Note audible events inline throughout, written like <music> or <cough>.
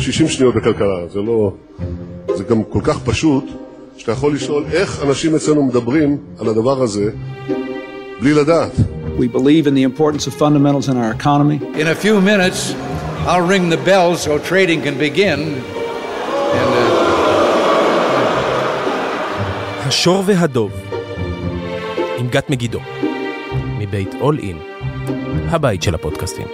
60 שניות בכלכלה, זה לא... זה גם כל כך פשוט, שאתה יכול לשאול איך אנשים אצלנו מדברים על הדבר הזה בלי לדעת. We believe in the importance of fundamentals in our economy. In a few minutes, I'll ring the bell so trading can begin. And, uh... השור והדוב, עם גת מגידו, מבית אול אין, הבית של הפודקאסטים.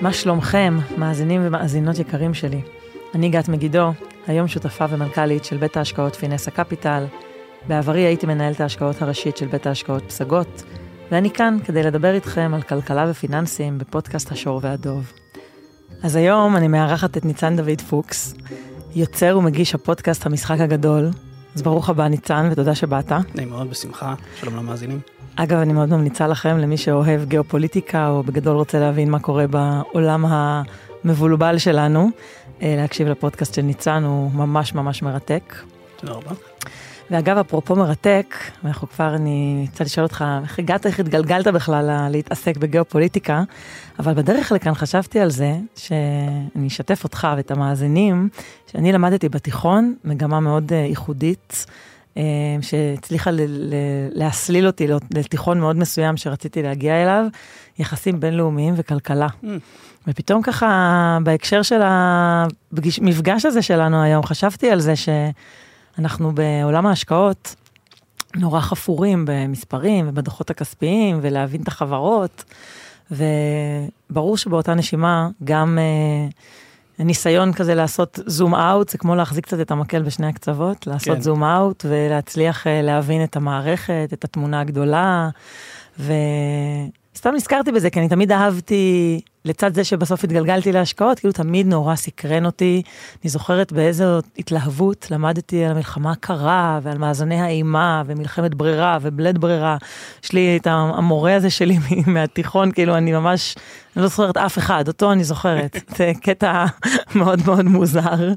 מה שלומכם, מאזינים ומאזינות יקרים שלי? אני גת מגידו, היום שותפה ומנכ"לית של בית ההשקעות פינסה קפיטל. בעברי הייתי מנהלת ההשקעות הראשית של בית ההשקעות פסגות, ואני כאן כדי לדבר איתכם על כלכלה ופיננסים בפודקאסט השור והדוב. אז היום אני מארחת את ניצן דוד פוקס, יוצר ומגיש הפודקאסט המשחק הגדול. אז ברוך הבא ניצן ותודה שבאת. נעים מאוד, בשמחה, שלום למאזינים. אגב, אני מאוד ממליצה לכם, למי שאוהב גיאופוליטיקה, או בגדול רוצה להבין מה קורה בעולם המבולבל שלנו, אה, להקשיב לפודקאסט של ניצן, הוא ממש ממש מרתק. תודה רבה. ואגב, אפרופו מרתק, ואנחנו כבר, אני רוצה לשאול אותך, איך הגעת, איך התגלגלת בכלל להתעסק בגיאופוליטיקה, אבל בדרך לכאן חשבתי על זה, שאני אשתף אותך ואת המאזינים, שאני למדתי בתיכון מגמה מאוד אה, ייחודית. אה, שהצליחה להסליל אותי לתיכון מאוד מסוים שרציתי להגיע אליו, יחסים בינלאומיים וכלכלה. Mm. ופתאום ככה, בהקשר של המפגש הזה שלנו היום, חשבתי על זה שאנחנו בעולם ההשקעות נורא חפורים במספרים ובדוחות הכספיים ולהבין את החברות, וברור שבאותה נשימה גם... Uh, ניסיון כזה לעשות זום אאוט, זה כמו להחזיק קצת את המקל בשני הקצוות, לעשות כן. זום אאוט ולהצליח uh, להבין את המערכת, את התמונה הגדולה. וסתם נזכרתי בזה, כי אני תמיד אהבתי, לצד זה שבסוף התגלגלתי להשקעות, כאילו תמיד נורא סקרן אותי. אני זוכרת באיזו התלהבות למדתי על המלחמה הקרה ועל מאזני האימה ומלחמת ברירה ובלית ברירה. יש לי את המורה הזה שלי <laughs> מהתיכון, כאילו אני ממש, אני לא זוכרת אף אחד, אותו אני זוכרת. <laughs> זה קטע מאוד מאוד מוזר.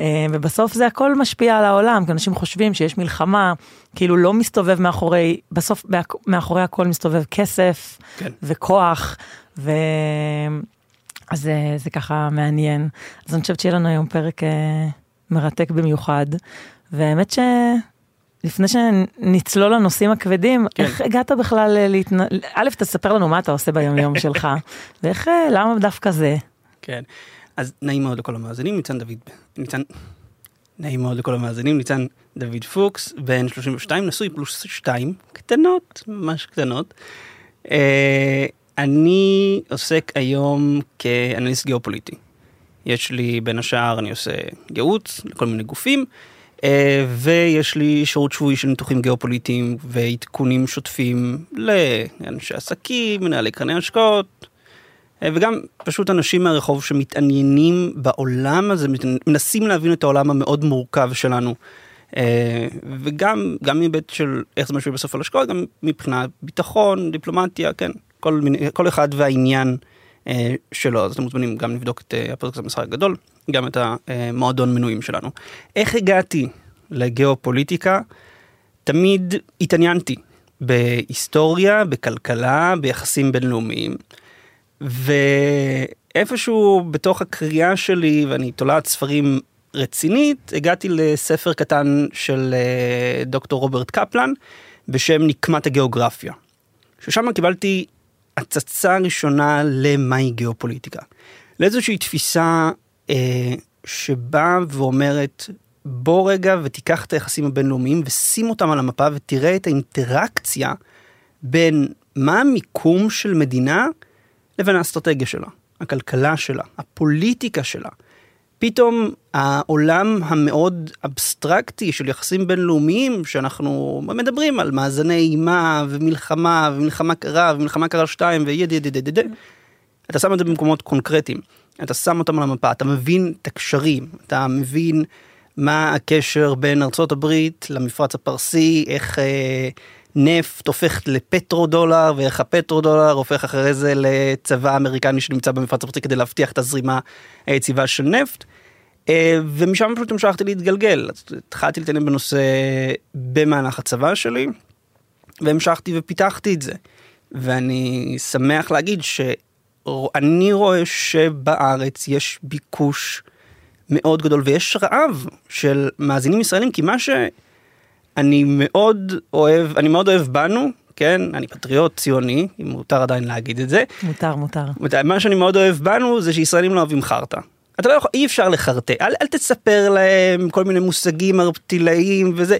אה, ובסוף זה הכל משפיע על העולם, כי אנשים חושבים שיש מלחמה, כאילו לא מסתובב מאחורי, בסוף מאחורי הכל מסתובב כסף כן. וכוח, ו... אז זה, זה ככה מעניין. אז אני חושבת שיהיה לנו היום פרק אה, מרתק במיוחד, והאמת ש... לפני שנצלול לנושאים הכבדים, כן. איך הגעת בכלל להתנ... א', תספר לנו מה אתה עושה ביום יום <laughs> שלך, ואיך, אה, למה דווקא זה? כן. אז נעים מאוד לכל המאזינים, ניצן דוד, ניצן, נעים מאוד לכל המאזינים, ניצן דוד פוקס, בן 32, נשוי פלוס 2, קטנות, ממש קטנות. Uh, אני עוסק היום כאנליסט גיאופוליטי. יש לי בין השאר, אני עושה ייעוץ לכל מיני גופים, uh, ויש לי שירות שבועי של ניתוחים גיאופוליטיים ועדכונים שוטפים לאנשי עסקים, מנהלי קרני השקעות, וגם פשוט אנשים מהרחוב שמתעניינים בעולם הזה, מנסים להבין את העולם המאוד מורכב שלנו. אה, וגם גם מהיבט של איך זה משפיע בסוף על השקעות, גם מבחינת ביטחון, דיפלומטיה, כן, כל, מיני, כל אחד והעניין אה, שלו, אז אתם מוזמנים גם לבדוק את הפודקאסט המשחק הגדול, גם את המועדון מנויים שלנו. איך הגעתי לגיאופוליטיקה? תמיד התעניינתי בהיסטוריה, בכלכלה, ביחסים בינלאומיים. ואיפשהו בתוך הקריאה שלי, ואני תולעת ספרים רצינית, הגעתי לספר קטן של אה, דוקטור רוברט קפלן, בשם נקמת הגיאוגרפיה. ששם קיבלתי הצצה ראשונה למהי גיאופוליטיקה. לאיזושהי תפיסה אה, שבאה ואומרת, בוא רגע ותיקח את היחסים הבינלאומיים ושים אותם על המפה ותראה את האינטראקציה בין מה המיקום של מדינה לבין האסטרטגיה שלה, הכלכלה שלה, הפוליטיקה שלה. פתאום העולם המאוד אבסטרקטי של יחסים בינלאומיים, שאנחנו מדברים על מאזני אימה ומלחמה ומלחמה קרה ומלחמה קרה שתיים ויד יד יד יד יד, אתה שם את זה במקומות קונקרטיים, אתה שם אותם על המפה, אתה מבין את הקשרים, אתה מבין מה הקשר בין ארצות הברית למפרץ הפרסי, איך... אה, נפט הופך לפטרו דולר ואיך הפטרו דולר הופך אחרי זה לצבא אמריקני שנמצא במפרץ הפרצי כדי להבטיח את הזרימה היציבה של נפט. אה, ומשם פשוט המשכתי להתגלגל, התחלתי להתעניין בנושא במהלך הצבא שלי והמשכתי ופיתחתי את זה. ואני שמח להגיד שאני רואה שבארץ יש ביקוש מאוד גדול ויש רעב של מאזינים ישראלים, כי מה שאני מאוד אוהב, אני מאוד אוהב בנו, כן, אני פטריוט ציוני, אם מותר עדיין להגיד את זה. מותר, מותר. מה שאני מאוד אוהב בנו זה שישראלים לא אוהבים חרטא. אתה לא יכול, אי אפשר לחרטא, אל, אל תספר להם כל מיני מושגים ארטילאיים וזה.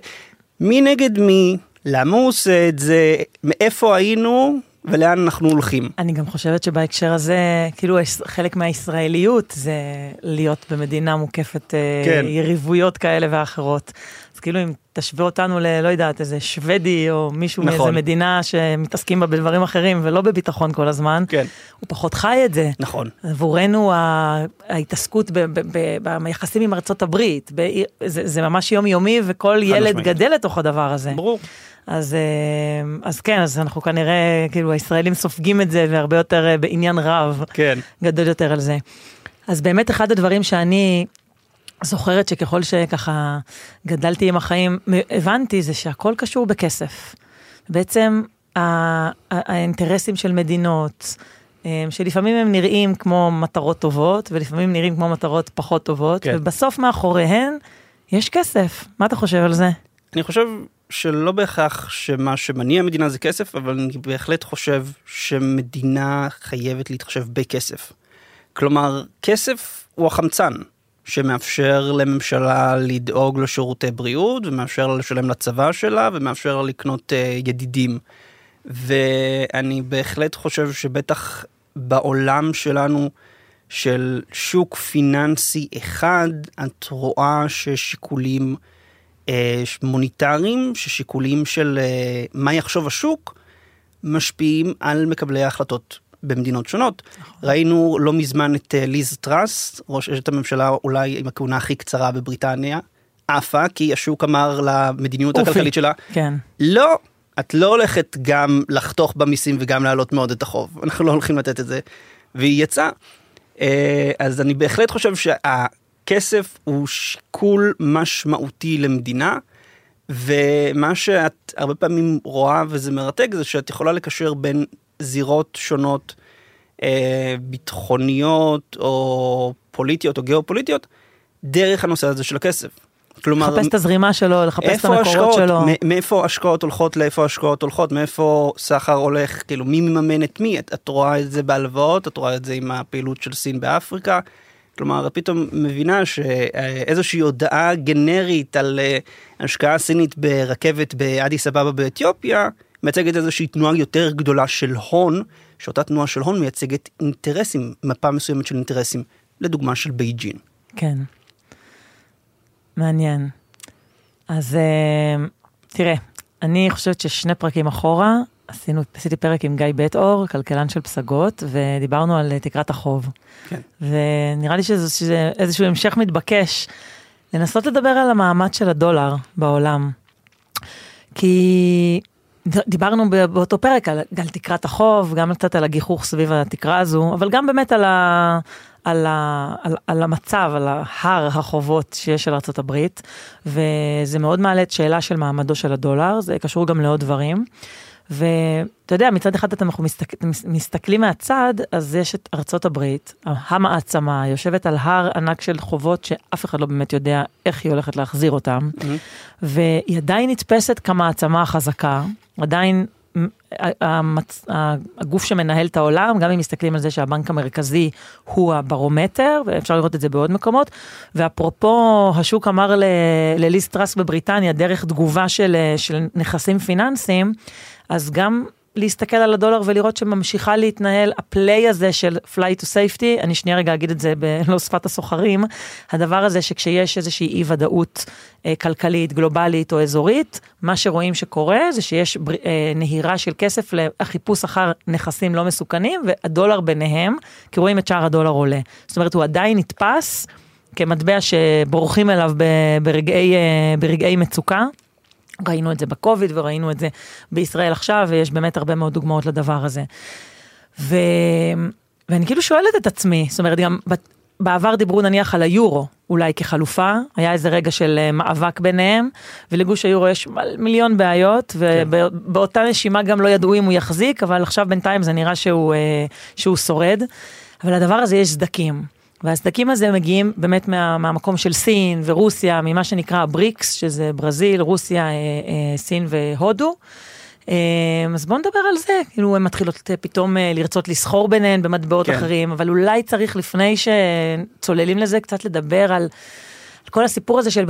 מי נגד מי, למה הוא עושה את זה, מאיפה היינו ולאן אנחנו הולכים. אני גם חושבת שבהקשר הזה, כאילו חלק מהישראליות זה להיות במדינה מוקפת אה, כן. יריבויות כאלה ואחרות. אז כאילו אם תשווה אותנו ל... לא יודעת, איזה שוודי או מישהו נכון. מאיזה מדינה שמתעסקים בה בדברים אחרים ולא בביטחון כל הזמן, כן. הוא פחות חי את זה. נכון. עבורנו ההתעסקות ביחסים עם ארצות הברית, ב... זה, זה ממש יומיומי וכל ילד משמעית. גדל לתוך הדבר הזה. ברור. אז, אה, אז כן, אז אנחנו כנראה, כאילו הישראלים סופגים את זה והרבה יותר אה, בעניין רב, כן. גדול יותר על זה. אז באמת אחד הדברים שאני זוכרת שככל שככה גדלתי עם החיים, הבנתי זה שהכל קשור בכסף. בעצם האינטרסים של מדינות, אה, שלפעמים הם נראים כמו מטרות טובות, ולפעמים נראים כמו מטרות פחות טובות, כן. ובסוף מאחוריהן יש כסף. מה אתה חושב על זה? אני חושב שלא בהכרח שמה שמניע מדינה זה כסף, אבל אני בהחלט חושב שמדינה חייבת להתחשב בכסף. כלומר, כסף הוא החמצן. שמאפשר לממשלה לדאוג לשירותי בריאות ומאפשר לה לשלם לצבא שלה ומאפשר לה לקנות uh, ידידים. ואני בהחלט חושב שבטח בעולם שלנו של שוק פיננסי אחד, את רואה ששיקולים אה, מוניטריים, ששיקולים של אה, מה יחשוב השוק, משפיעים על מקבלי ההחלטות במדינות שונות. נכון. ראינו לא מזמן את אה, ליז טראס, ראש את הממשלה אולי עם הכהונה הכי קצרה בבריטניה, עפה כי השוק אמר למדיניות אופי. הכלכלית שלה, כן. לא, את לא הולכת גם לחתוך במיסים וגם להעלות מאוד את החוב, <laughs> אנחנו לא הולכים לתת את זה. והיא יצאה. אה, אז אני בהחלט חושב שהכסף הוא שיקול משמעותי למדינה. ומה שאת הרבה פעמים רואה וזה מרתק זה שאת יכולה לקשר בין זירות שונות אה, ביטחוניות או פוליטיות או גיאופוליטיות דרך הנושא הזה של הכסף. כלומר, לחפש את הזרימה שלו, לחפש את המקורות השקעות, שלו. מאיפה השקעות הולכות לאיפה השקעות הולכות, מאיפה סחר הולך, כאילו מי מממן את מי, את, את רואה את זה בהלוואות, את רואה את זה עם הפעילות של סין באפריקה. כלומר, את פתאום מבינה שאיזושהי הודעה גנרית על אה, השקעה סינית ברכבת באדיס אבבה באתיופיה, מייצגת איזושהי תנועה יותר גדולה של הון, שאותה תנועה של הון מייצגת אינטרסים, מפה מסוימת של אינטרסים, לדוגמה של בייג'ין. כן. מעניין. אז אה, תראה, אני חושבת ששני פרקים אחורה, עשינו, עשיתי פרק עם גיא בית אור, כלכלן של פסגות, ודיברנו על תקרת החוב. כן. ונראה לי שזה, שזה איזשהו המשך מתבקש, לנסות לדבר על המעמד של הדולר בעולם. כי דיברנו באותו פרק על, על תקרת החוב, גם קצת על הגיחוך סביב התקרה הזו, אבל גם באמת על, ה, על, ה, על, על המצב, על ההר החובות שיש של ארה"ב, וזה מאוד מעלה את שאלה של מעמדו של הדולר, זה קשור גם לעוד דברים. ואתה יודע, מצד אחד אתם מסתכל, מסתכלים מהצד, אז יש את ארצות הברית, המעצמה, יושבת על הר ענק של חובות שאף אחד לא באמת יודע איך היא הולכת להחזיר אותם, mm-hmm. והיא עדיין נתפסת כמעצמה החזקה, עדיין המצ... הגוף שמנהל את העולם, גם אם מסתכלים על זה שהבנק המרכזי הוא הברומטר, ואפשר לראות את זה בעוד מקומות. ואפרופו, השוק אמר ל... לליס טראס בבריטניה, דרך תגובה של, של נכסים פיננסיים, אז גם להסתכל על הדולר ולראות שממשיכה להתנהל הפליי הזה של fly to safety, אני שנייה רגע אגיד את זה בלא <laughs> שפת הסוחרים, הדבר הזה שכשיש איזושהי אי ודאות אה, כלכלית, גלובלית או אזורית, מה שרואים שקורה זה שיש בר, אה, נהירה של כסף לחיפוש אחר נכסים לא מסוכנים והדולר ביניהם, כי רואים את שער הדולר עולה. זאת אומרת הוא עדיין נתפס כמטבע שבורחים אליו ברגעי, אה, ברגעי מצוקה. ראינו את זה בקוביד וראינו את זה בישראל עכשיו, ויש באמת הרבה מאוד דוגמאות לדבר הזה. ו... ואני כאילו שואלת את עצמי, זאת אומרת, גם בעבר דיברו נניח על היורו, אולי כחלופה, היה איזה רגע של אה, מאבק ביניהם, ולגוש היורו יש מיליון בעיות, ובאותה נשימה גם לא ידעו אם הוא יחזיק, אבל עכשיו בינתיים זה נראה שהוא, אה, שהוא שורד. אבל לדבר הזה יש סדקים. והסדקים הזה מגיעים באמת מה, מהמקום של סין ורוסיה, ממה שנקרא הבריקס, שזה ברזיל, רוסיה, אה, אה, סין והודו. אה, אז בואו נדבר על זה, כאילו הן מתחילות אה, פתאום אה, לרצות לסחור ביניהן במטבעות כן. אחרים, אבל אולי צריך לפני שצוללים לזה קצת לדבר על, על כל הסיפור הזה של,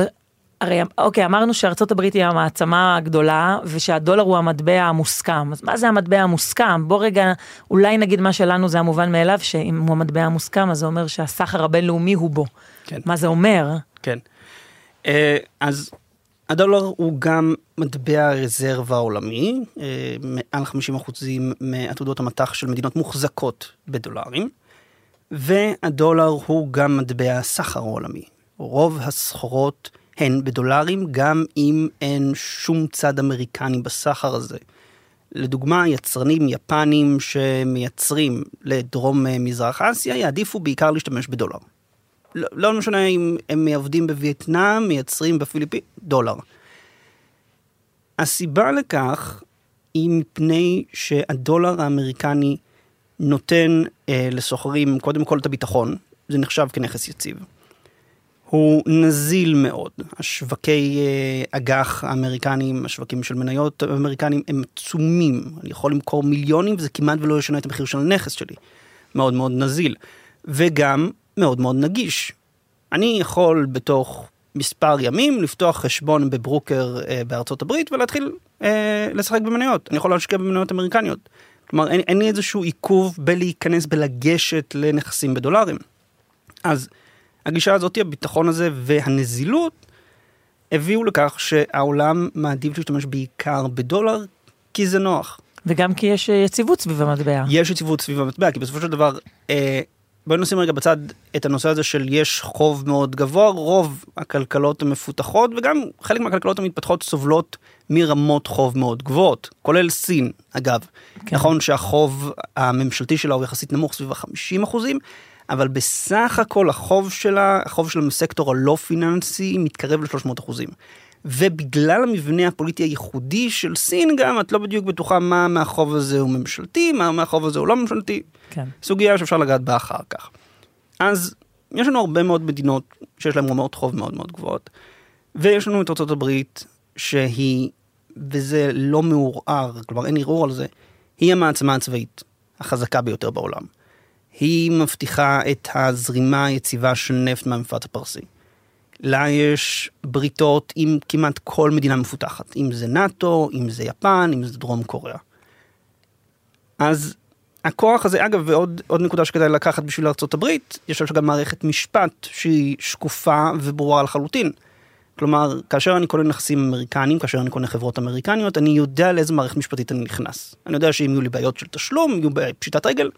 הרי אוקיי אמרנו שארצות הברית היא המעצמה הגדולה ושהדולר הוא המטבע המוסכם, אז מה זה המטבע המוסכם? בוא רגע אולי נגיד מה שלנו זה המובן מאליו, שאם הוא המטבע המוסכם אז זה אומר שהסחר הבינלאומי הוא בו. כן. מה זה אומר? כן. אה, אז הדולר הוא גם מטבע הרזרבה העולמי, אה, מעל 50% מעתודות המטח של מדינות מוחזקות בדולרים, והדולר הוא גם מטבע הסחר העולמי. רוב הסחורות הן בדולרים, גם אם אין שום צד אמריקני בסחר הזה. לדוגמה, יצרנים יפנים שמייצרים לדרום אה, מזרח אסיה יעדיפו בעיקר להשתמש בדולר. לא, לא משנה אם הם עובדים בווייטנאם, מייצרים בפיליפין, דולר. הסיבה לכך היא מפני שהדולר האמריקני נותן אה, לסוחרים קודם כל את הביטחון, זה נחשב כנכס יציב. הוא נזיל מאוד, השווקי אה, אג"ח האמריקנים, השווקים של מניות האמריקנים הם עצומים, אני יכול למכור מיליונים וזה כמעט ולא ישנה את המחיר של הנכס שלי, מאוד מאוד נזיל, וגם מאוד מאוד נגיש. אני יכול בתוך מספר ימים לפתוח חשבון בברוקר אה, בארצות הברית ולהתחיל אה, לשחק במניות, אני יכול להשקיע במניות אמריקניות. כלומר אין, אין לי איזשהו עיכוב בלהיכנס, בלגשת לנכסים בדולרים. אז הגישה הזאת, הביטחון הזה והנזילות הביאו לכך שהעולם מעדיף להשתמש בעיקר בדולר כי זה נוח. וגם כי יש אה, יציבות סביב המטבע. יש יציבות סביב המטבע, כי בסופו של דבר, אה, בואי נשים רגע בצד את הנושא הזה של יש חוב מאוד גבוה, רוב הכלכלות המפותחות וגם חלק מהכלכלות המתפתחות סובלות מרמות חוב מאוד גבוהות, כולל סין אגב. כן. נכון שהחוב הממשלתי שלה הוא יחסית נמוך סביב ה-50 אחוזים, אבל בסך הכל החוב שלה, החוב שלה מסקטור הלא פיננסי מתקרב ל-300 אחוזים. ובגלל המבנה הפוליטי הייחודי של סין גם, את לא בדיוק בטוחה מה מהחוב הזה הוא ממשלתי, מה מהחוב הזה הוא לא ממשלתי. כן. סוגיה שאפשר לגעת בה אחר כך. אז יש לנו הרבה מאוד מדינות שיש להן רמות חוב מאוד מאוד גבוהות, ויש לנו את הברית שהיא, וזה לא מעורער, כלומר אין ערעור על זה, היא המעצמה הצבאית החזקה ביותר בעולם. היא מבטיחה את הזרימה היציבה של נפט מהמפרץ הפרסי. לה יש בריתות עם כמעט כל מדינה מפותחת, אם זה נאט"ו, אם זה יפן, אם זה דרום קוריאה. אז הכוח הזה, אגב, ועוד עוד נקודה שכדאי לקחת בשביל ארה"ב, יש לה גם מערכת משפט שהיא שקופה וברורה לחלוטין. כלומר, כאשר אני קונה נכסים אמריקניים, כאשר אני קונה חברות אמריקניות, אני יודע לאיזה מערכת משפטית אני נכנס. אני יודע שאם יהיו לי בעיות של תשלום, יהיו פשיטת רגל,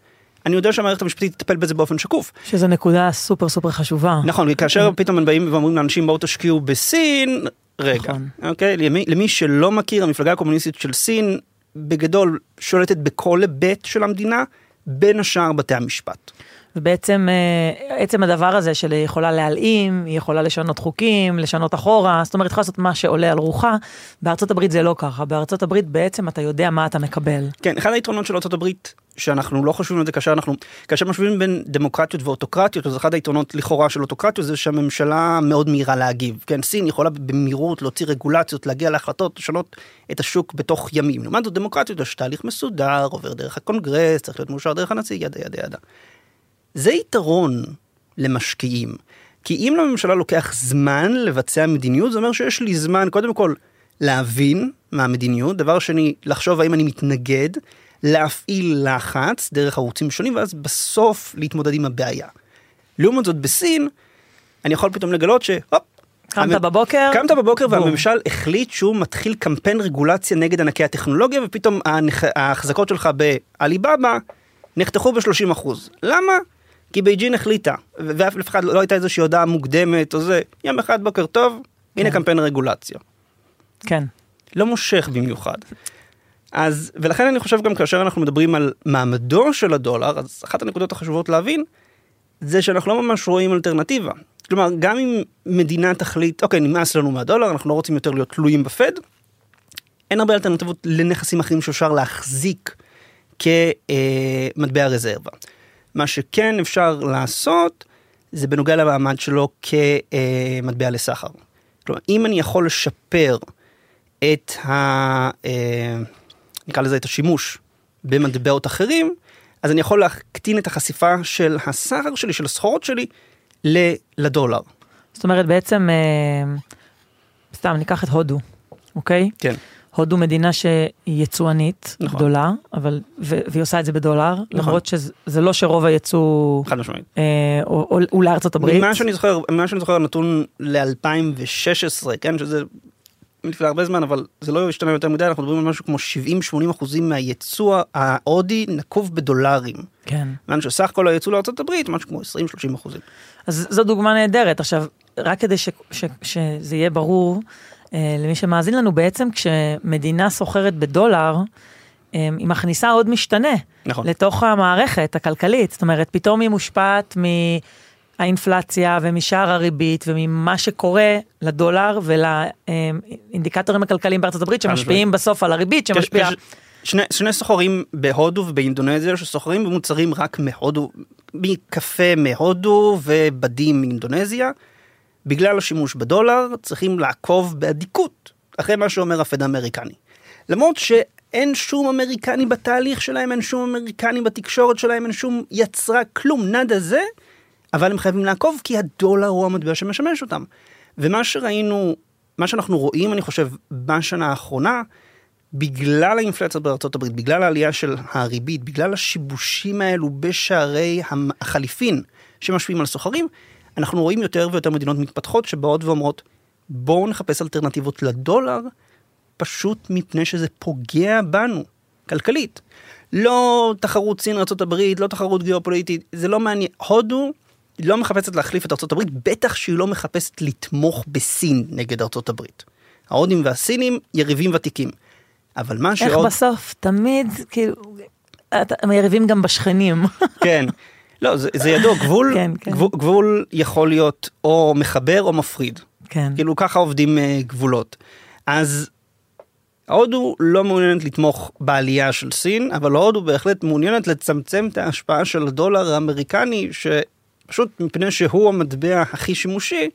אני יודע שהמערכת המשפטית תטפל בזה באופן שקוף. שזו נקודה סופר סופר חשובה. נכון, וכאשר פתאום הם באים ואומרים לאנשים בואו תשקיעו בסין, רגע, נכון. אוקיי? למי, למי שלא מכיר, המפלגה הקומוניסטית של סין בגדול שולטת בכל היבט של המדינה, בין השאר בתי המשפט. ובעצם אה, עצם הדבר הזה של היא יכולה להלאים, היא יכולה לשנות חוקים, לשנות אחורה, זאת אומרת, יכולה לעשות מה שעולה על רוחה. בארצות הברית זה לא ככה, בארצות הברית בעצם אתה יודע מה אתה מקבל. כן, אחד היתרונות של ארה"ב, שאנחנו לא חושבים על זה כאשר אנחנו, כאשר משווים בין דמוקרטיות ואוטוקרטיות, אז אחד היתרונות לכאורה של אוטוקרטיות זה שהממשלה מאוד מהירה להגיב. כן, סין יכולה במהירות להוציא רגולציות, להגיע להחלטות, לשנות את השוק בתוך ימים. לעומת זאת דמוקרטיות יש תהליך מסודר, עובר דרך הקונגרס, צריך להיות מאושר דרך הנשיא, ידה ידה ידה. זה יתרון למשקיעים. כי אם לממשלה לוקח זמן לבצע מדיניות, זה אומר שיש לי זמן קודם כל להבין מה המדיניות, דבר שני, לחשוב האם אני מתנגד, להפעיל לחץ דרך ערוצים שונים, ואז בסוף להתמודד עם הבעיה. לעומת זאת בסין, אני יכול פתאום לגלות שהופ, קמת המ- בבוקר, קמת בבוקר בום, והממשל החליט שהוא מתחיל קמפיין רגולציה נגד ענקי הטכנולוגיה, ופתאום ההחזקות שלך בעליבאבא נחתכו ב-30%. למה? כי בייג'ינג החליטה, ואף אחד לא הייתה איזושהי הודעה מוקדמת או זה, יום אחד בוקר טוב, הנה כן. קמפיין רגולציה. כן, לא מושך במיוחד. אז, ולכן אני חושב גם כאשר אנחנו מדברים על מעמדו של הדולר, אז אחת הנקודות החשובות להבין, זה שאנחנו לא ממש רואים אלטרנטיבה. כלומר, גם אם מדינה תחליט, אוקיי, נמאס לנו מהדולר, אנחנו לא רוצים יותר להיות תלויים בפד, אין הרבה אלטרנטיבות לנכסים אחרים שאפשר להחזיק כמטבע רזרבה. מה שכן אפשר לעשות, זה בנוגע למעמד שלו כמטבע לסחר. כלומר, אם אני יכול לשפר את ה... נקרא לזה את השימוש במטבעות אחרים, אז אני יכול להקטין את החשיפה של הסחר שלי, של הסחורות שלי, לדולר. זאת אומרת, בעצם, אה, סתם, ניקח את הודו, אוקיי? כן. הודו מדינה שהיא יצואנית נכון. גדולה, אבל, ו, והיא עושה את זה בדולר, נכון. למרות שזה לא שרוב הייצוא חד משמעית. אה, הוא לארצות הברית. ממה שאני זוכר, ממה שאני זוכר נתון ל-2016, כן, שזה לפני הרבה זמן, אבל זה לא השתנה יותר מדי, אנחנו מדברים על משהו כמו 70-80 אחוזים מהייצוא ההודי נקוב בדולרים. כן. כיוון שסך כל הייצוא לארה"ב משהו כמו 20-30 אחוזים. אז זו דוגמה נהדרת. עכשיו, רק כדי ש, ש, שזה יהיה ברור אה, למי שמאזין לנו, בעצם כשמדינה סוחרת בדולר, אה, היא מכניסה עוד משתנה נכון. לתוך המערכת הכלכלית. זאת אומרת, פתאום היא מושפעת מהאינפלציה ומשער הריבית וממה שקורה לדולר ולאינדיקטורים הכלכליים בארצות הברית שמשפיעים בסוף על הריבית שמשפיעה. שני, שני סוחרים בהודו ובאינדונזיה שסוחרים במוצרים רק מהודו, מקפה מהודו ובדים מאינדונזיה. בגלל השימוש בדולר צריכים לעקוב באדיקות אחרי מה שאומר הפד האמריקני. למרות שאין שום אמריקני בתהליך שלהם, אין שום אמריקני בתקשורת שלהם, אין שום יצרה כלום, נדה זה, אבל הם חייבים לעקוב כי הדולר הוא המטבע שמשמש אותם. ומה שראינו, מה שאנחנו רואים, אני חושב, בשנה האחרונה, בגלל האינפלציה בארצות הברית, בגלל העלייה של הריבית, בגלל השיבושים האלו בשערי החליפין שמשפיעים על סוחרים, אנחנו רואים יותר ויותר מדינות מתפתחות שבאות ואומרות, בואו נחפש אלטרנטיבות לדולר, פשוט מפני שזה פוגע בנו, כלכלית. לא תחרות סין ארה"ב, לא תחרות גיאופוליטית, זה לא מעניין. הודו לא מחפשת להחליף את ארה"ב, בטח שהיא לא מחפשת לתמוך בסין נגד ארה"ב. ההודים והסינים יריבים ותיקים. אבל מה איך שעוד... בסוף תמיד, כאילו, הם יריבים גם בשכנים. <laughs> כן. לא, זה, זה ידוע, גבול, <laughs> כן, כן. גבול, גבול יכול להיות או מחבר או מפריד. כן. כאילו ככה עובדים אה, גבולות. אז הודו לא מעוניינת לתמוך בעלייה של סין, אבל הודו בהחלט מעוניינת לצמצם את ההשפעה של הדולר האמריקני, שפשוט מפני שהוא המטבע הכי שימושי,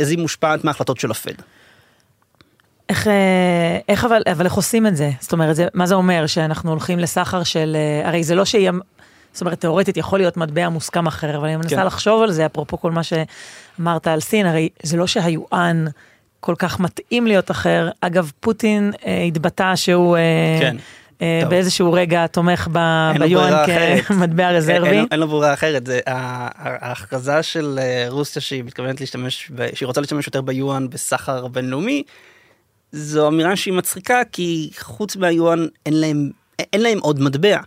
אז היא מושפעת מההחלטות של הפד. איך, אה, איך אבל, אבל איך עושים את זה? זאת אומרת, זה, מה זה אומר? שאנחנו הולכים לסחר של, אה, הרי זה לא שיהיה, זאת אומרת, תאורטית יכול להיות מטבע מוסכם אחר, אבל אני מנסה כן. לחשוב על זה, אפרופו כל מה שאמרת על סין, הרי זה לא שהיואן כל כך מתאים להיות אחר. אגב, פוטין אה, התבטא שהוא אה, כן. אה, טוב. באיזשהו רגע תומך ב- אין ביואן. כמטבע אין, רזרבי. אין, אין לו ברירה אחרת, זה ההכרזה של אה, רוסיה שהיא מתכוונת להשתמש, ב- שהיא רוצה להשתמש יותר ביואן בסחר בינלאומי, זו אמירה שהיא מצחיקה כי חוץ מהיואן אין להם, אין להם עוד מטבע.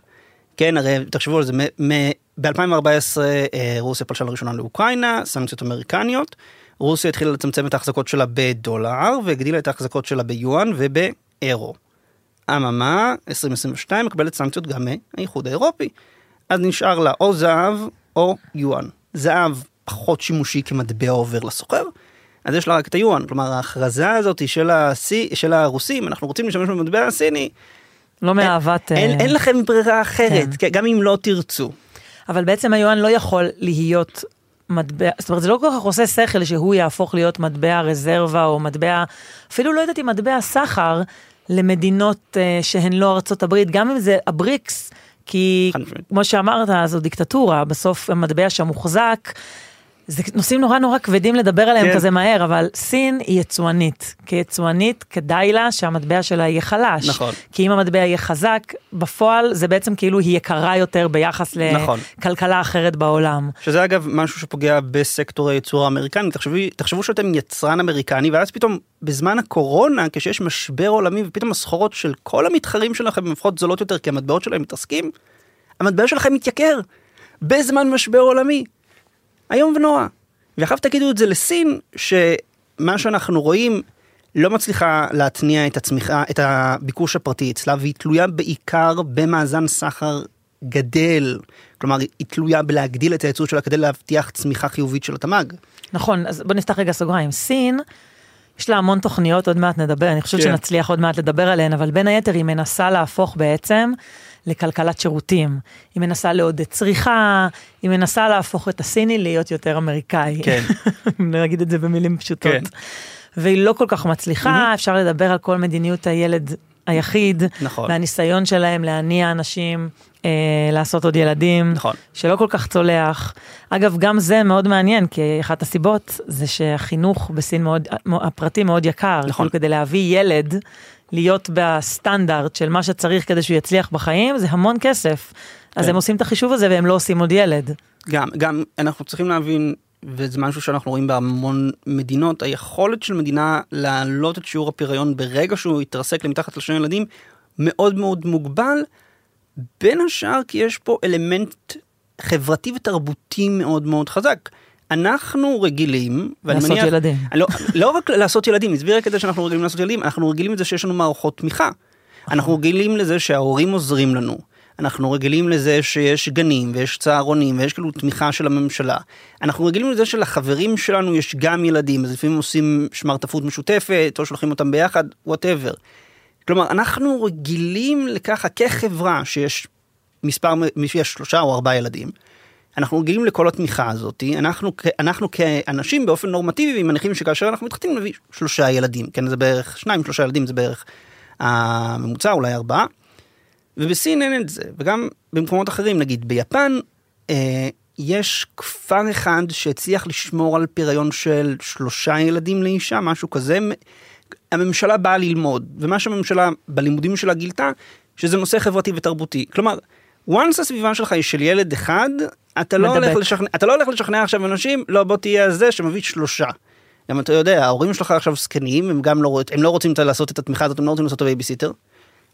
כן, הרי תחשבו על זה, ב-2014 רוסיה פלשה לראשונה לאוקראינה, סנקציות אמריקניות, רוסיה התחילה לצמצם את ההחזקות שלה בדולר והגדילה את ההחזקות שלה ביואן ובאירו. אממה, 2022 מקבלת סנקציות גם מהאיחוד האירופי. אז נשאר לה או זהב או יואן. זהב פחות שימושי כמטבע עובר לסוחר, אז יש לה רק את היואן. כלומר, ההכרזה הזאת של, הסי, של הרוסים, אנחנו רוצים להשתמש במטבע הסיני, לא מאהבת... אין, אה, אין לכם ברירה אחרת, כן. גם אם לא תרצו. אבל בעצם היואן לא יכול להיות מטבע, זאת אומרת זה לא כל כך עושה שכל שהוא יהפוך להיות מטבע רזרבה או מטבע, אפילו לא יודעת אם מטבע סחר למדינות uh, שהן לא ארצות הברית, גם אם זה הבריקס, כי. כמו שאמרת זו דיקטטורה, בסוף המטבע שם מוחזק. זה נושאים נורא נורא כבדים לדבר עליהם כן. כזה מהר, אבל סין היא יצואנית. כיצואנית כדאי לה שהמטבע שלה יהיה חלש. נכון. כי אם המטבע יהיה חזק, בפועל זה בעצם כאילו היא יקרה יותר ביחס נכון. לכלכלה אחרת בעולם. שזה אגב משהו שפוגע בסקטור הייצור האמריקני. תחשבו, תחשבו שאתם יצרן אמריקני ואז פתאום בזמן הקורונה כשיש משבר עולמי ופתאום הסחורות של כל המתחרים שלכם הן לפחות זולות יותר כי המטבעות שלהם מתעסקים, המטבע שלכם מתייקר בזמן משבר עולמי. איום ונורא. ואחר תגידו את זה לסין שמה שאנחנו רואים לא מצליחה להתניע את הצמיחה, את הביקוש הפרטי אצלה והיא תלויה בעיקר במאזן סחר גדל, כלומר היא תלויה בלהגדיל את הייצור שלה כדי להבטיח צמיחה חיובית של התמ"ג. נכון, אז בוא נפתח רגע סוגריים. סין, יש לה המון תוכניות, עוד מעט נדבר, אני חושבת כן. שנצליח עוד מעט לדבר עליהן, אבל בין היתר היא מנסה להפוך בעצם לכלכלת שירותים. היא מנסה לעודד צריכה, היא מנסה להפוך את הסיני להיות יותר אמריקאי. כן. <laughs> נגיד את זה במילים פשוטות. כן. והיא לא כל כך מצליחה, אפשר לדבר על כל מדיניות הילד היחיד, נכון. והניסיון שלהם להניע אנשים, אה, לעשות עוד ילדים, נכון. שלא כל כך צולח. אגב, גם זה מאוד מעניין, כי אחת הסיבות זה שהחינוך בסין מאוד, הפרטי מאוד יקר. נכון. כאילו כדי להביא ילד להיות בסטנדרט של מה שצריך כדי שהוא יצליח בחיים, זה המון כסף. אז כן. הם עושים את החישוב הזה והם לא עושים עוד ילד. גם, גם אנחנו צריכים להבין, וזה משהו שאנחנו רואים בהמון מדינות, היכולת של מדינה להעלות את שיעור הפריון ברגע שהוא יתרסק למתחת לשני ילדים, מאוד מאוד מוגבל, בין השאר כי יש פה אלמנט חברתי ותרבותי מאוד מאוד חזק. אנחנו רגילים, ואני לעשות מניח, ילדים. לא, לא רק לעשות ילדים, עזבי רק את זה שאנחנו רגילים לעשות ילדים, אנחנו רגילים לזה שיש לנו מערכות תמיכה. אנחנו רגילים לזה שההורים עוזרים לנו. אנחנו רגילים לזה שיש גנים ויש צהרונים ויש כאילו תמיכה של הממשלה. אנחנו רגילים לזה שלחברים שלנו יש גם ילדים, אז לפעמים עושים שמרטפות משותפת או שולחים אותם ביחד, וואטאבר. כלומר, אנחנו רגילים לככה כחברה שיש מספר, שיש שלושה או ארבעה ילדים. אנחנו רגילים לכל התמיכה הזאת, אנחנו, אנחנו כאנשים באופן נורמטיבי מניחים שכאשר אנחנו מתחתנים נביא שלושה ילדים, כן זה בערך שניים שלושה ילדים זה בערך הממוצע אולי ארבעה. ובסין אין את זה וגם במקומות אחרים נגיד ביפן אה, יש כפר אחד שהצליח לשמור על פריון של שלושה ילדים לאישה משהו כזה. הממשלה באה ללמוד ומה שהממשלה בלימודים שלה גילתה שזה נושא חברתי ותרבותי כלומר. once הסביבה שלך היא של ילד אחד אתה לא. הולך לשכנע אתה לא הולך לשכנע עכשיו אנשים לא בוא תהיה הזה שמביא שלושה. גם אתה יודע ההורים שלך עכשיו זקנים הם גם לא הם לא רוצים לעשות את התמיכה הזאת הם לא רוצים לעשות את הבייביסיטר.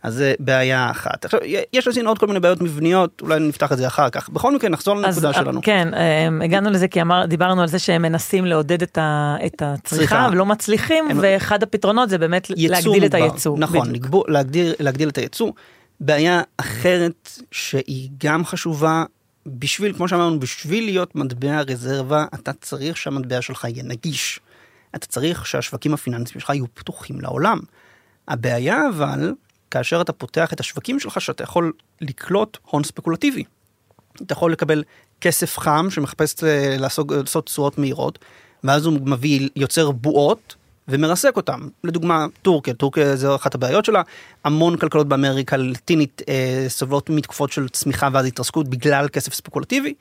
אז זה בעיה אחת. עכשיו יש לסין עוד כל מיני בעיות מבניות אולי נפתח את זה אחר כך בכל מקרה נחזור לנקודה אה, שלנו. כן, אה, הגענו לזה כי אמר, דיברנו על זה שהם מנסים לעודד את, ה, את הצריכה צריכה. ולא מצליחים, הם- ואחד הפתרונות זה באמת להגדיל את. הייצוא. נכון. לגבור, להגדיר, להגדיל את הייצוא. בעיה אחרת שהיא גם חשובה, בשביל, כמו שאמרנו, בשביל להיות מטבע רזרבה, אתה צריך שהמטבע שלך יהיה נגיש. אתה צריך שהשווקים הפיננסיים שלך יהיו פתוחים לעולם. הבעיה אבל, כאשר אתה פותח את השווקים שלך, שאתה יכול לקלוט הון ספקולטיבי. אתה יכול לקבל כסף חם שמחפש אה, לעשות, תשואות מהירות, ואז הוא מביא, יוצר בועות ומרסק אותם. לדוגמה, טורקיה, טורקיה זה אחת הבעיות שלה, המון כלכלות באמריקה הלטינית אה, סובלות מתקופות של צמיחה ואז התרסקות בגלל כסף ספקולטיבי.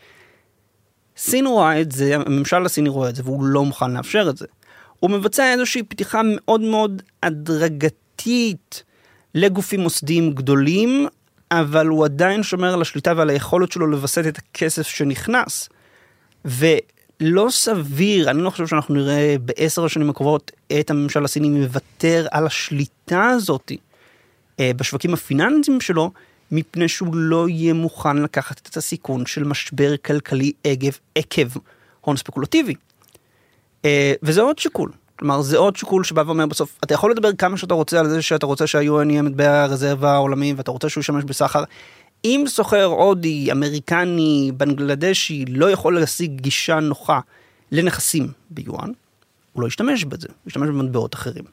סין רואה את זה, הממשל הסיני רואה את זה והוא לא מוכן לאפשר את זה. הוא מבצע איזושהי פתיחה מאוד מאוד הדרגתית לגופים מוסדיים גדולים, אבל הוא עדיין שומר על השליטה ועל היכולת שלו לווסת את הכסף שנכנס. ולא סביר, אני לא חושב שאנחנו נראה בעשר השנים הקרובות את הממשל הסיני מוותר על השליטה הזאת אה, בשווקים הפיננסיים שלו, מפני שהוא לא יהיה מוכן לקחת את הסיכון של משבר כלכלי עקב, עקב הון ספקולטיבי. אה, וזה עוד שיקול. כלומר זה עוד שיקול שבא ואומר בסוף אתה יכול לדבר כמה שאתה רוצה על זה שאתה רוצה שה-UN יהיה מטבע הרזרבה העולמי ואתה רוצה שהוא ישמש בסחר. אם סוחר הודי, אמריקני, בנגלדשי לא יכול להשיג גישה נוחה לנכסים ביואן, הוא לא ישתמש בזה, הוא ישתמש במטבעות אחרים.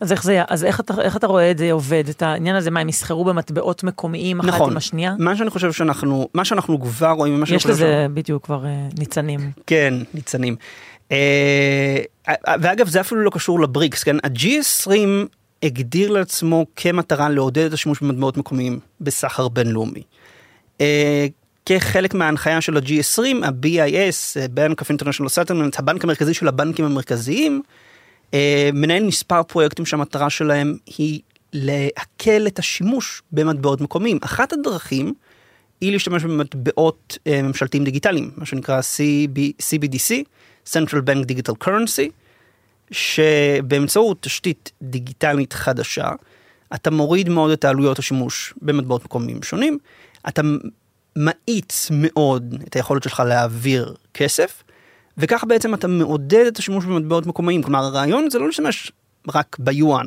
אז איך זה, אז איך אתה, איך אתה רואה את זה עובד, את העניין הזה, מה, הם יסחרו במטבעות מקומיים אחת נכון. עם השנייה? מה שאני חושב שאנחנו, מה שאנחנו כבר רואים, מה שאני יש חושב לזה בדיוק כבר אה, ניצנים. כן, ניצנים. אה, ואגב, זה אפילו לא קשור לבריקס, כן? ה-G20 הגדיר לעצמו כמטרה לעודד את השימוש במטבעות מקומיים בסחר בינלאומי. אה, כחלק מההנחיה של ה-G20, ה-BIS, Bank of International Settlements, הבנק המרכזי של הבנקים המרכזיים, אה, מנהל מספר פרויקטים שהמטרה שלהם היא להקל את השימוש במטבעות מקומיים. אחת הדרכים היא להשתמש במטבעות אה, ממשלתיים דיגיטליים, מה שנקרא CB, CBDC, Central Bank Digital Currency, שבאמצעות תשתית דיגיטלית חדשה, אתה מוריד מאוד את העלויות השימוש במטבעות מקומיים שונים, אתה מאיץ מאוד את היכולת שלך להעביר כסף, וכך בעצם אתה מעודד את השימוש במטבעות מקומיים. כלומר הרעיון זה לא להשתמש רק ביואן,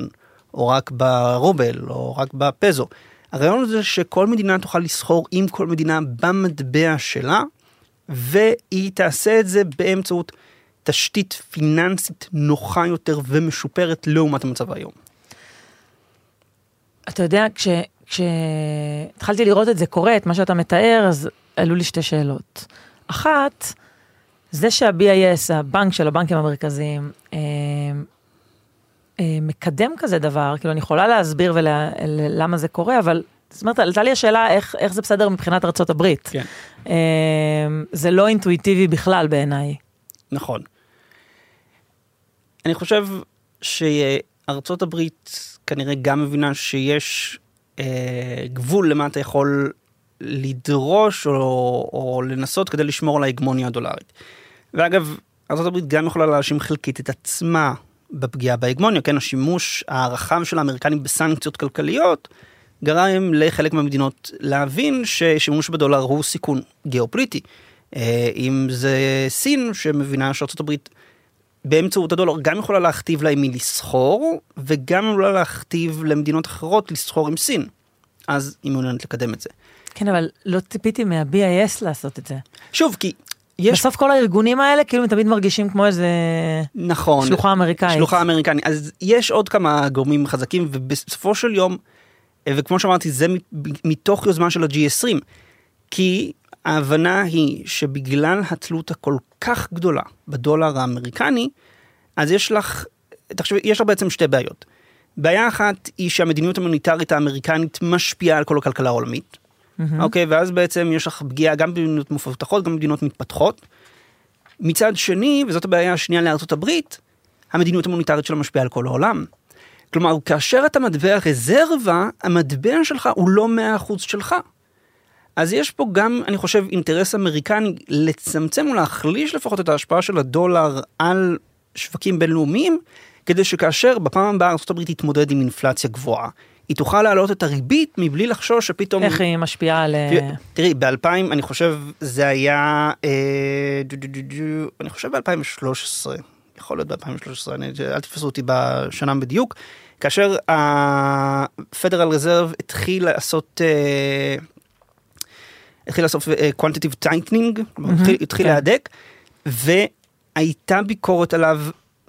או רק ברובל, או רק בפזו. הרעיון זה שכל מדינה תוכל לסחור עם כל מדינה במטבע שלה, והיא תעשה את זה באמצעות תשתית פיננסית נוחה יותר ומשופרת לעומת המצב היום. אתה יודע, כש, כשהתחלתי לראות את זה קורה, את מה שאתה מתאר, אז עלו לי שתי שאלות. אחת, זה שה-BIS, הבנק של הבנקים המרכזיים, אה, אה, מקדם כזה דבר, כאילו אני יכולה להסביר ולמה זה קורה, אבל זאת אומרת, עלתה לי השאלה איך, איך זה בסדר מבחינת ארה"ב. כן. אה, זה לא אינטואיטיבי בכלל בעיניי. נכון. אני חושב שארצות הברית כנראה גם מבינה שיש אה, גבול למה אתה יכול לדרוש או, או לנסות כדי לשמור על ההגמוניה הדולרית. ואגב, ארה"ב גם יכולה להאשים חלקית את עצמה בפגיעה בהגמוניה, כן, השימוש הרחב של האמריקנים בסנקציות כלכליות גרם לחלק מהמדינות להבין ששימוש בדולר הוא סיכון גיאופוליטי. אה, אם זה סין שמבינה שארה"ב באמצעות הדולר גם יכולה להכתיב להם מי לסחור וגם יכולה להכתיב למדינות אחרות לסחור עם סין. אז היא מעוניינת לקדם את זה. כן, אבל לא ציפיתי מה-BIS לעשות את זה. שוב, כי יש... בסוף כל הארגונים האלה כאילו הם תמיד מרגישים כמו איזה... נכון. שלוחה אמריקאית. שלוחה אמריקנית. אז יש עוד כמה גורמים חזקים ובסופו של יום, וכמו שאמרתי, זה מתוך יוזמה של ה-G20. כי ההבנה היא שבגלל התלות הכל כך גדולה בדולר האמריקני, אז יש לך, תחשבי, יש לך בעצם שתי בעיות. בעיה אחת היא שהמדיניות המוניטרית האמריקנית משפיעה על כל הכלכלה העולמית. Mm-hmm. אוקיי, ואז בעצם יש לך פגיעה גם במדינות מפותחות, גם במדינות מתפתחות. מצד שני, וזאת הבעיה השנייה לארצות הברית, המדיניות המוניטרית שלה משפיעה על כל העולם. כלומר, כאשר אתה מטבע רזרבה, המטבע שלך הוא לא 100% שלך. אז יש פה גם, אני חושב, אינטרס אמריקני לצמצם ולהחליש לפחות את ההשפעה של הדולר על שווקים בינלאומיים, כדי שכאשר בפעם הבאה ארה"ב תתמודד עם אינפלציה גבוהה, היא תוכל להעלות את הריבית מבלי לחשוש שפתאום... איך היא משפיעה על... תראי, ב-2000, אני חושב, זה היה... אה, אני חושב ב-2013, יכול להיות ב-2013, אל תתפסו אותי בשנה בדיוק, כאשר ה-Federal Reserve התחיל לעשות... אה, התחיל לעשות quantitative tightening, mm-hmm, התחיל, התחיל כן. להדק, והייתה ביקורת עליו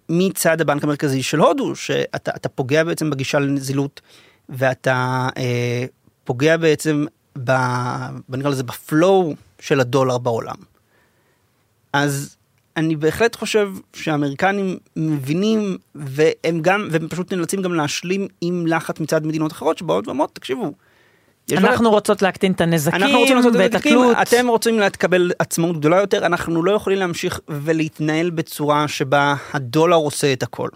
מצד הבנק המרכזי של הודו, שאתה פוגע בעצם בגישה לנזילות, ואתה אה, פוגע בעצם, ב, נקרא לזה, בפלואו של הדולר בעולם. אז אני בהחלט חושב שהאמריקנים מבינים, והם גם, והם פשוט נאלצים גם להשלים עם לחץ מצד מדינות אחרות שבאות ואומרות, תקשיבו, אנחנו רוצות להקטין את הנזקים ואת התלות. אתם רוצים לקבל עצמאות גדולה יותר, אנחנו לא יכולים להמשיך ולהתנהל בצורה שבה הדולר עושה את הכל.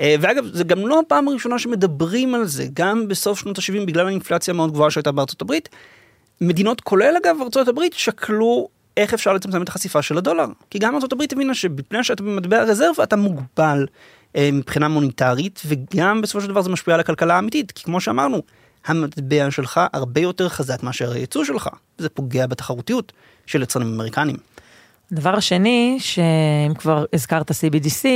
אה, ואגב, זה גם לא הפעם הראשונה שמדברים על זה, גם בסוף שנות ה-70 בגלל האינפלציה המאוד גבוהה שהייתה בארצות הברית. מדינות כולל אגב ארצות הברית שקלו איך אפשר לצמצם את החשיפה של הדולר. כי גם ארצות הברית הבינה שבפני שאתה במטבע רזרבה אתה מוגבל אה, מבחינה מוניטרית וגם בסופו של דבר זה משפיע על הכלכלה האמיתית כי כמו שאמרנו המטבע שלך הרבה יותר חזק מאשר הייצוא שלך. זה פוגע בתחרותיות של יצרנים אמריקנים. הדבר השני, שאם כבר הזכרת CBDC,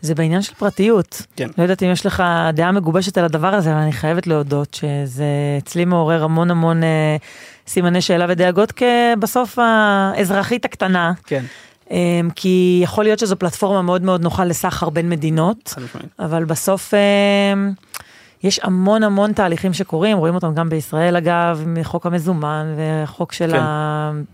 זה בעניין של פרטיות. כן. לא יודעת אם יש לך דעה מגובשת על הדבר הזה, אבל אני חייבת להודות שזה אצלי מעורר המון המון אה, סימני שאלה ודאגות כבסוף האזרחית הקטנה. כן. אה, כי יכול להיות שזו פלטפורמה מאוד מאוד נוחה לסחר בין מדינות, אבל בסוף... אה, יש המון המון תהליכים שקורים, רואים אותם גם בישראל אגב, מחוק המזומן וחוק של כן.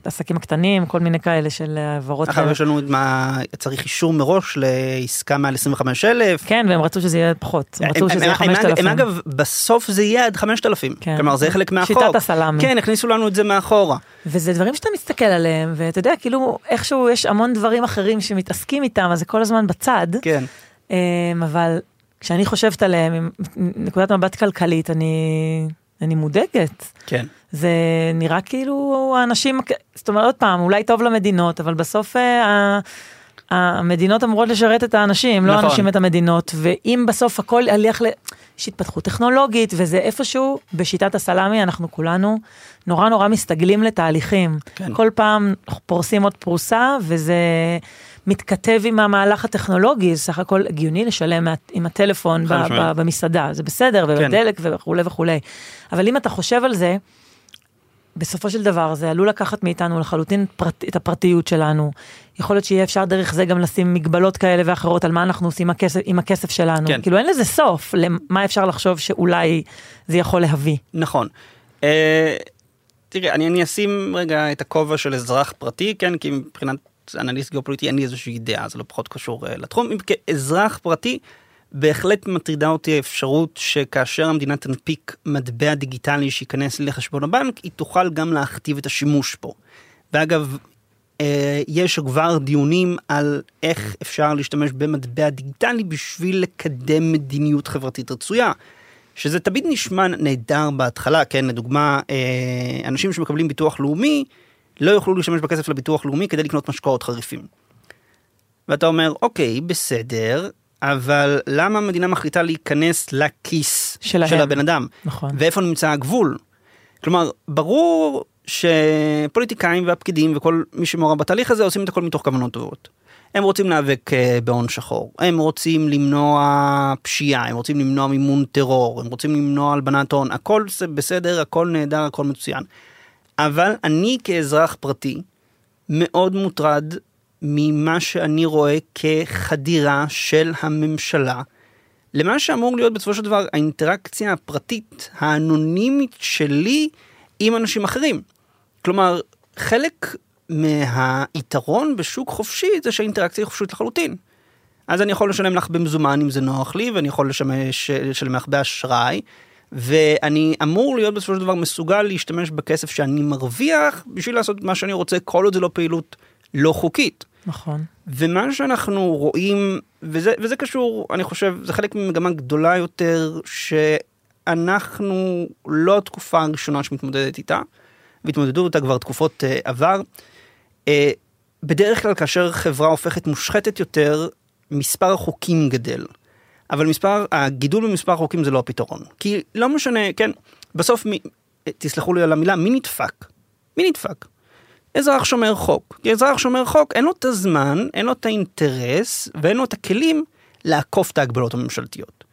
העסקים הקטנים, כל מיני כאלה של העברות. עכשיו יש לנו מה, צריך אישור מראש לעסקה מעל 25 אלף. כן, והם רצו שזה יהיה פחות, הם רצו שזה יהיה 5,000. הם אגב, בסוף זה יהיה עד 5,000, כן. כלומר זה חלק מהחוק. שיטת הסלאמי. כן, הכניסו לנו את זה מאחורה. וזה דברים שאתה מסתכל עליהם, ואתה יודע, כאילו איכשהו יש המון דברים אחרים שמתעסקים איתם, אז זה כל הזמן בצד. כן. אמ, אבל כשאני חושבת עליהם מנקודת מבט כלכלית, אני, אני מודאגת. כן. זה נראה כאילו האנשים, זאת אומרת, עוד פעם, אולי טוב למדינות, אבל בסוף אה, המדינות אמורות לשרת את האנשים, לא נכון. לא האנשים את המדינות, ואם בסוף הכל ילך ל... יש התפתחות טכנולוגית, וזה איפשהו בשיטת הסלאמי, אנחנו כולנו נורא נורא מסתגלים לתהליכים. כן. כל פעם פורסים עוד פרוסה, וזה מתכתב עם המהלך הטכנולוגי, זה סך הכל הגיוני לשלם עם הטלפון ב-. ב- במסעדה, זה בסדר, כן. ובדלק וכולי וכולי. אבל אם אתה חושב על זה, בסופו של דבר זה עלול לקחת מאיתנו לחלוטין פרט, את הפרטיות שלנו. יכול להיות שיהיה אפשר דרך זה גם לשים מגבלות כאלה ואחרות על מה אנחנו עושים עם הכסף, עם הכסף שלנו. כן. כאילו אין לזה סוף למה אפשר לחשוב שאולי זה יכול להביא. נכון. אה, תראה, אני, אני אשים רגע את הכובע של אזרח פרטי, כן, כי מבחינת אנליסט גיאופוליטי אין לי איזושהי דעה, זה לא פחות קשור אה, לתחום. אם כאזרח פרטי, בהחלט מטרידה אותי האפשרות שכאשר המדינה תנפיק מטבע דיגיטלי שייכנס לחשבון הבנק, היא תוכל גם להכתיב את השימוש בו. ואגב, אה, יש כבר דיונים על איך אפשר להשתמש במטבע דיגיטלי בשביל לקדם מדיניות חברתית רצויה. שזה תמיד נשמע נהדר בהתחלה, כן, לדוגמה, אה, אנשים שמקבלים ביטוח לאומי לא יוכלו להשתמש בכסף לביטוח לאומי כדי לקנות משקאות חריפים. ואתה אומר, אוקיי, בסדר, אבל למה המדינה מחליטה להיכנס לכיס שלהם. של הבן אדם? נכון. ואיפה נמצא הגבול? כלומר, ברור שפוליטיקאים והפקידים וכל מי שמעורב בתהליך הזה עושים את הכל מתוך כוונות טובות. הם רוצים להיאבק אה, בהון שחור, הם רוצים למנוע פשיעה, הם רוצים למנוע מימון טרור, הם רוצים למנוע הלבנת הון, הכל בסדר, הכל נהדר, הכל מצוין. אבל אני כאזרח פרטי מאוד מוטרד ממה שאני רואה כחדירה של הממשלה למה שאמור להיות בסופו של דבר האינטראקציה הפרטית האנונימית שלי עם אנשים אחרים. כלומר, חלק מהיתרון בשוק חופשי זה שהאינטראקציה היא חופשית לחלוטין. אז אני יכול לשלם לך במזומן אם זה נוח לי, ואני יכול לשלם לך באשראי, ואני אמור להיות בסופו של דבר מסוגל להשתמש בכסף שאני מרוויח בשביל לעשות מה שאני רוצה, כל עוד זה לא פעילות לא חוקית. נכון. ומה שאנחנו רואים, וזה, וזה קשור, אני חושב, זה חלק ממגמה גדולה יותר, שאנחנו לא התקופה הראשונה שמתמודדת איתה, והתמודדו איתה כבר תקופות uh, עבר. Uh, בדרך כלל כאשר חברה הופכת מושחתת יותר, מספר החוקים גדל. אבל מספר, הגידול במספר החוקים זה לא הפתרון. כי לא משנה, כן, בסוף, מי, תסלחו לי על המילה, מי נדפק? מי נדפק? אזרח שומר חוק. כי אזרח שומר חוק אין לו את הזמן, אין לו את האינטרס ואין לו את הכלים לעקוף את ההגבלות הממשלתיות.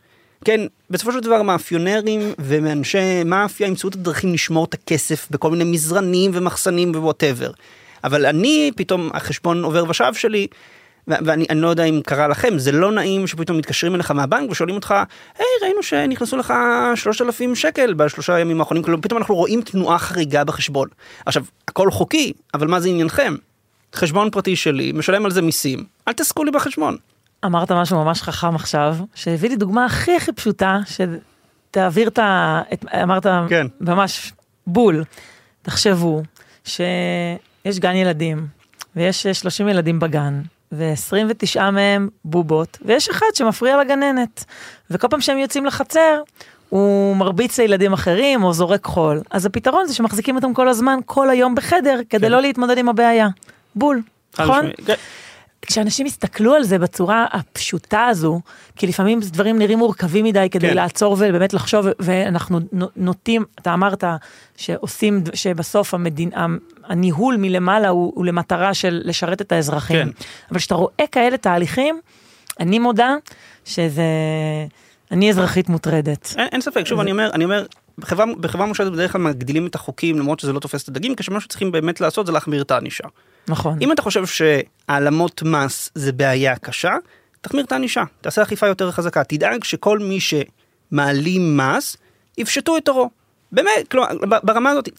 כן, בסופו של דבר מאפיונרים ומאנשי מאפיה ימצאו את הדרכים לשמור את הכסף בכל מיני מזרנים ומחסנים ו whatever. אבל אני, פתאום החשבון עובר ושב שלי, ואני אני לא יודע אם קרה לכם, זה לא נעים שפתאום מתקשרים אליך מהבנק ושואלים אותך, היי, ראינו שנכנסו לך 3,000 שקל בשלושה ימים האחרונים, כלומר פתאום אנחנו רואים תנועה חריגה בחשבון. עכשיו, הכל חוקי, אבל מה זה עניינכם? חשבון פרטי שלי, משלם על זה מיסים, אל תעסקו לי בחשבון. אמרת משהו ממש חכם עכשיו, שהביא לי דוגמה הכי הכי פשוטה, שתעביר את ה... את- אמרת כן. ממש בול. תחשבו שיש גן ילדים, ויש 30 ילדים בגן, ו-29 מהם בובות, ויש אחד שמפריע לגננת. וכל פעם שהם יוצאים לחצר, הוא מרביץ לילדים אחרים או זורק חול. אז הפתרון זה שמחזיקים אותם כל הזמן, כל היום בחדר, כדי כן. לא להתמודד עם הבעיה. בול, נכון? כשאנשים הסתכלו על זה בצורה הפשוטה הזו, כי לפעמים דברים נראים מורכבים מדי כדי כן. לעצור ובאמת לחשוב, ואנחנו נו- נוטים, אתה אמרת שעושים, שבסוף המדין, הניהול מלמעלה הוא, הוא למטרה של לשרת את האזרחים. כן. אבל כשאתה רואה כאלה תהליכים, אני מודה שזה, אני אזרחית מוטרדת. אין, אין ספק, שוב אני אומר, אני אומר, בחברה, בחברה מושלת בדרך כלל מגדילים את החוקים למרות שזה לא תופס את הדגים, כשמה שצריכים באמת לעשות זה להחמיר את הענישה. נכון. אם אתה חושב שהעלמות מס זה בעיה קשה, תחמיר את הענישה, תעשה אכיפה יותר חזקה, תדאג שכל מי שמעלים מס, יפשטו את עורו. באמת, כלומר, ברמה הזאת.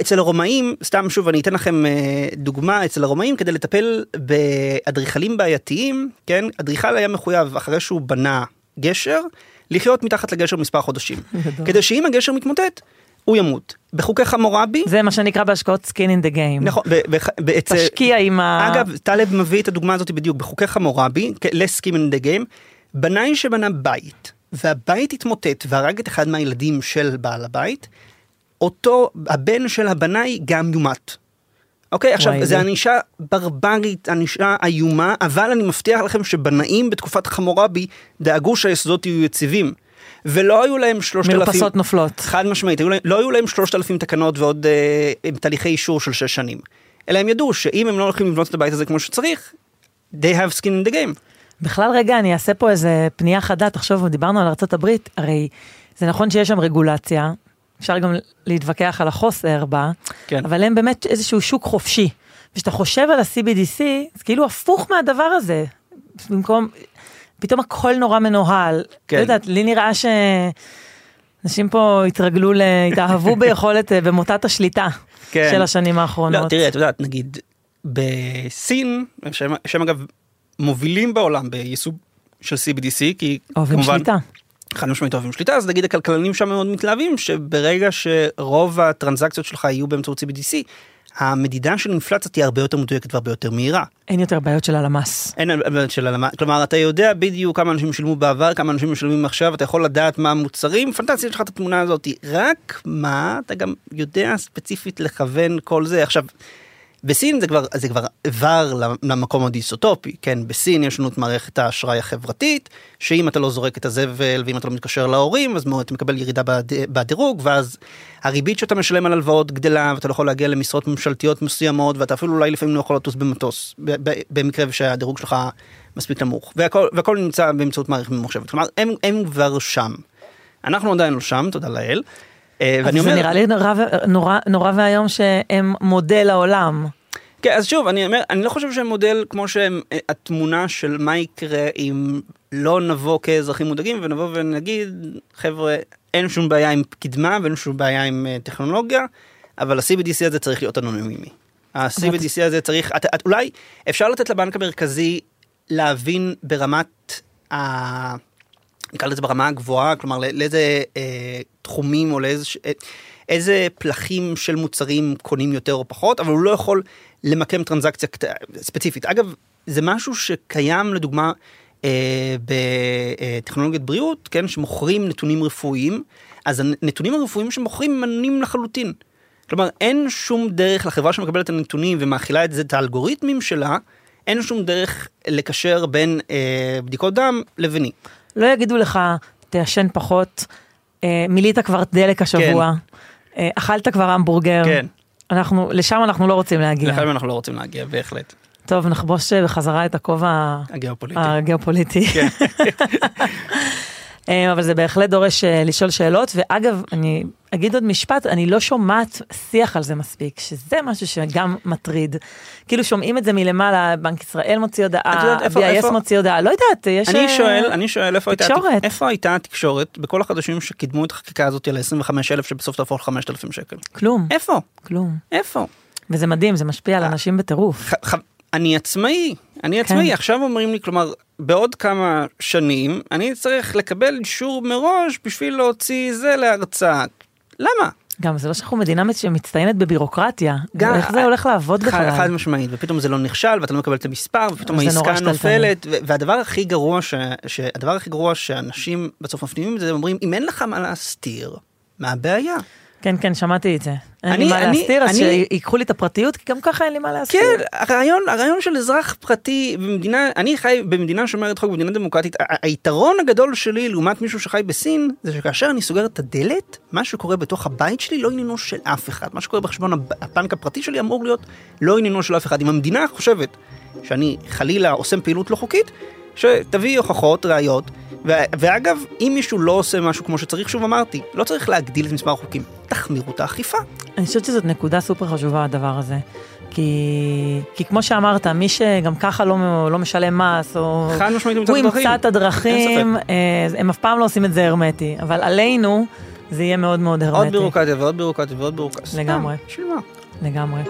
אצל הרומאים, סתם שוב אני אתן לכם אה, דוגמה, אצל הרומאים כדי לטפל באדריכלים בעייתיים, כן, אדריכל היה מחויב אחרי שהוא בנה גשר, לחיות מתחת לגשר מספר חודשים. <laughs> כדי שאם הגשר מתמוטט, הוא ימות. בחוקי חמורבי, זה מה שנקרא בהשקעות skin in the game. נכון, ב- ב- ב- אצל- תשקיע עם ה... אגב, טלב מביא את הדוגמה הזאת בדיוק בחוקי חמורבי, לסקים אין דה גיים, בנאי שבנה בית, והבית התמוטט והרג את אחד מהילדים של בעל הבית, אותו, הבן של הבנאי גם יומת. אוקיי, עכשיו, זה- ענישה ברברית, ענישה איומה, אבל אני מבטיח לכם שבנאים בתקופת חמורבי דאגו שהיסודות יהיו יציבים. ולא היו להם שלושת אלפים... מרפסות נופלות. חד משמעית, היו להם- לא היו להם שלושת אלפים תקנות ועוד אה, תהליכי אישור של שש שנים. אלא הם ידעו שאם הם לא הולכים לבנות את הבית הזה כמו שצריך, they have skin in the game. בכלל רגע אני אעשה פה איזה פנייה חדה, תחשוב, דיברנו על ארה"ב, הרי זה נכון שיש שם רגולציה, אפשר גם להתווכח על החוסר בה, כן. אבל הם באמת איזשהו שוק חופשי. וכשאתה חושב על ה-CBDC, זה כאילו הפוך מהדבר הזה. במקום, פתאום הכל נורא מנוהל. כן. לא יודעת, לי נראה שאנשים פה התרגלו, ל... <laughs> התאהבו ביכולת, אה, במוטת השליטה כן. של השנים האחרונות. לא, תראי, את יודעת, נגיד, בסין, שהם, שהם אגב מובילים בעולם ביישום של CBDC, כי אוהבים כמובן, שליטה. חד משמעית אוהבים שליטה, אז נגיד הכלכלנים שם מאוד מתלהבים, שברגע שרוב הטרנזקציות שלך יהיו באמצעות CBDC, המדידה של אינפלציה תהיה הרבה יותר מדויקת והרבה יותר מהירה. אין יותר בעיות של הלמ"ס. אין הבדל של הלמה, כלומר אתה יודע בדיוק כמה אנשים שילמו בעבר, כמה אנשים משלמים עכשיו, אתה יכול לדעת מה המוצרים, פנטסטי יש לך את התמונה הזאת, רק מה, אתה גם יודע ספציפית לכוון כל זה. עכשיו, בסין זה כבר, זה כבר עבר למקום הדיסוטופי, כן, בסין יש לנו את מערכת האשראי החברתית, שאם אתה לא זורק את הזבל ואם אתה לא מתקשר להורים, אז מאוד אתה מקבל ירידה בד- בדירוג, ואז הריבית שאתה משלם על הלוואות גדלה, ואתה לא יכול להגיע למשרות ממשלתיות מסוימות, ואתה אפילו אולי לפעמים לא יכול לטוס במטוס, במקרה שהדירוג שלך מספיק נמוך, והכל, והכל נמצא באמצעות מערכת ממוחשבת, כלומר הם, הם כבר שם. אנחנו עדיין לא שם, תודה לאל. אה, אבל זה נראה לי נורא, נורא, נורא ואיום שהם מודל העולם. כן, אז שוב, אני אומר, אני לא חושב שהם מודל כמו שהם אה, התמונה של מה יקרה אם לא נבוא כאזרחים מודאגים ונבוא ונגיד, חבר'ה, אין שום בעיה עם קדמה ואין שום בעיה עם אה, טכנולוגיה, אבל ה-CBDC הזה צריך להיות אנונימי. ה-CBDC הזה צריך, את, את, אולי אפשר לתת לבנק המרכזי להבין ברמת ה... נקרא לזה ברמה הגבוהה, כלומר לא- לאיזה אה, תחומים או לאיזה אה, איזה פלחים של מוצרים קונים יותר או פחות, אבל הוא לא יכול למקם טרנזקציה קט... ספציפית. אגב, זה משהו שקיים לדוגמה אה, בטכנולוגיית בריאות, כן, שמוכרים נתונים רפואיים, אז הנתונים הרפואיים שמוכרים הם אנונים לחלוטין. כלומר, אין שום דרך לחברה שמקבלת את הנתונים ומאכילה את זה, את האלגוריתמים שלה, אין שום דרך לקשר בין אה, בדיקות דם לביני. לא יגידו לך, תעשן פחות, אה, מילאת כבר דלק השבוע, אה, אכלת כבר המבורגר. כן. אנחנו, לשם אנחנו לא רוצים להגיע. לכן אנחנו לא רוצים להגיע, בהחלט. טוב, נחבוש אה, בחזרה את הכובע הגיאופוליטי. הגיאופוליטי. כן. <laughs> אה, אבל זה בהחלט דורש אה, לשאול שאלות, ואגב, אני אגיד עוד משפט, אני לא שומעת שיח על זה מספיק, שזה משהו שגם מטריד. כאילו שומעים את זה מלמעלה, בנק ישראל מוציא הודעה, BIS מוציא הודעה, לא יודעת, יש... אני אה, שואל, אני שואל איפה הייתה. איפה הייתה התקשורת בכל החדשים שקידמו את החקיקה הזאת על ה-25,000 שבסוף תהפוך ל-5,000 שקל? כלום, איפה? כלום. איפה? וזה מדהים, זה משפיע על אנשים בטירוף. אני עצמאי, אני עצמאי, עכשיו אומרים לי, כלומר, בעוד כמה שנים אני צריך לקבל אישור מראש בשביל להוציא זה להרצאה. למה? גם זה לא שאנחנו מדינה שמצטיינת בבירוקרטיה. גם- איך זה הולך לעבוד חד, חד בכלל? משמעית, ופתאום זה לא נכשל ואתה לא מקבל את המספר, ופתאום העסקה. נופלת, ו- והדבר הכי גרוע, ש... שהדבר הכי גרוע שאנשים בסוף מפנימים את זה, הם אומרים, אם אין לך מה להסתיר, מה הבעיה? כן, כן, שמעתי את זה. אין לי מה אני- להסתיר, אז אני- שיקחו לי את הפרטיות, כי גם ככה אין לי מה להסתיר. כן, הרעיון, הרעיון של אזרח פרטי במדינה, אני חי במדינה שומרת חוק, במדינה דמוקרטית, היתרון הגדול שלי לעומת מישהו שחי בסין, זה שכאשר אני סוגר את הדלת, מה שקורה בתוך הבית שלי לא עניינו של אף אחד. מה שקורה בחשבון הב- הבנק הפרטי שלי אמור להיות לא עניינו של אף אחד. אם המדינה חושבת שאני חלילה עושה פעילות לא חוקית, שתביא הוכחות, ראיות, ואגב, אם מישהו לא עושה משהו כמו שצריך, שוב אמרתי, לא צריך להגדיל את מספר החוקים, תחמירו את האכיפה. אני חושבת שזאת נקודה סופר חשובה הדבר הזה. כי, כי כמו שאמרת, מי שגם ככה לא, לא משלם מס, או חד משמעית למצוא הוא. ימצא את הדרכים, אה, הם אף פעם לא עושים את זה הרמטי, אבל עלינו זה יהיה מאוד מאוד הרמטי. עוד בירוקרטיה ועוד בירוקרטיה ועוד בירוקרטיה. לגמרי. בשביל מה? לגמרי.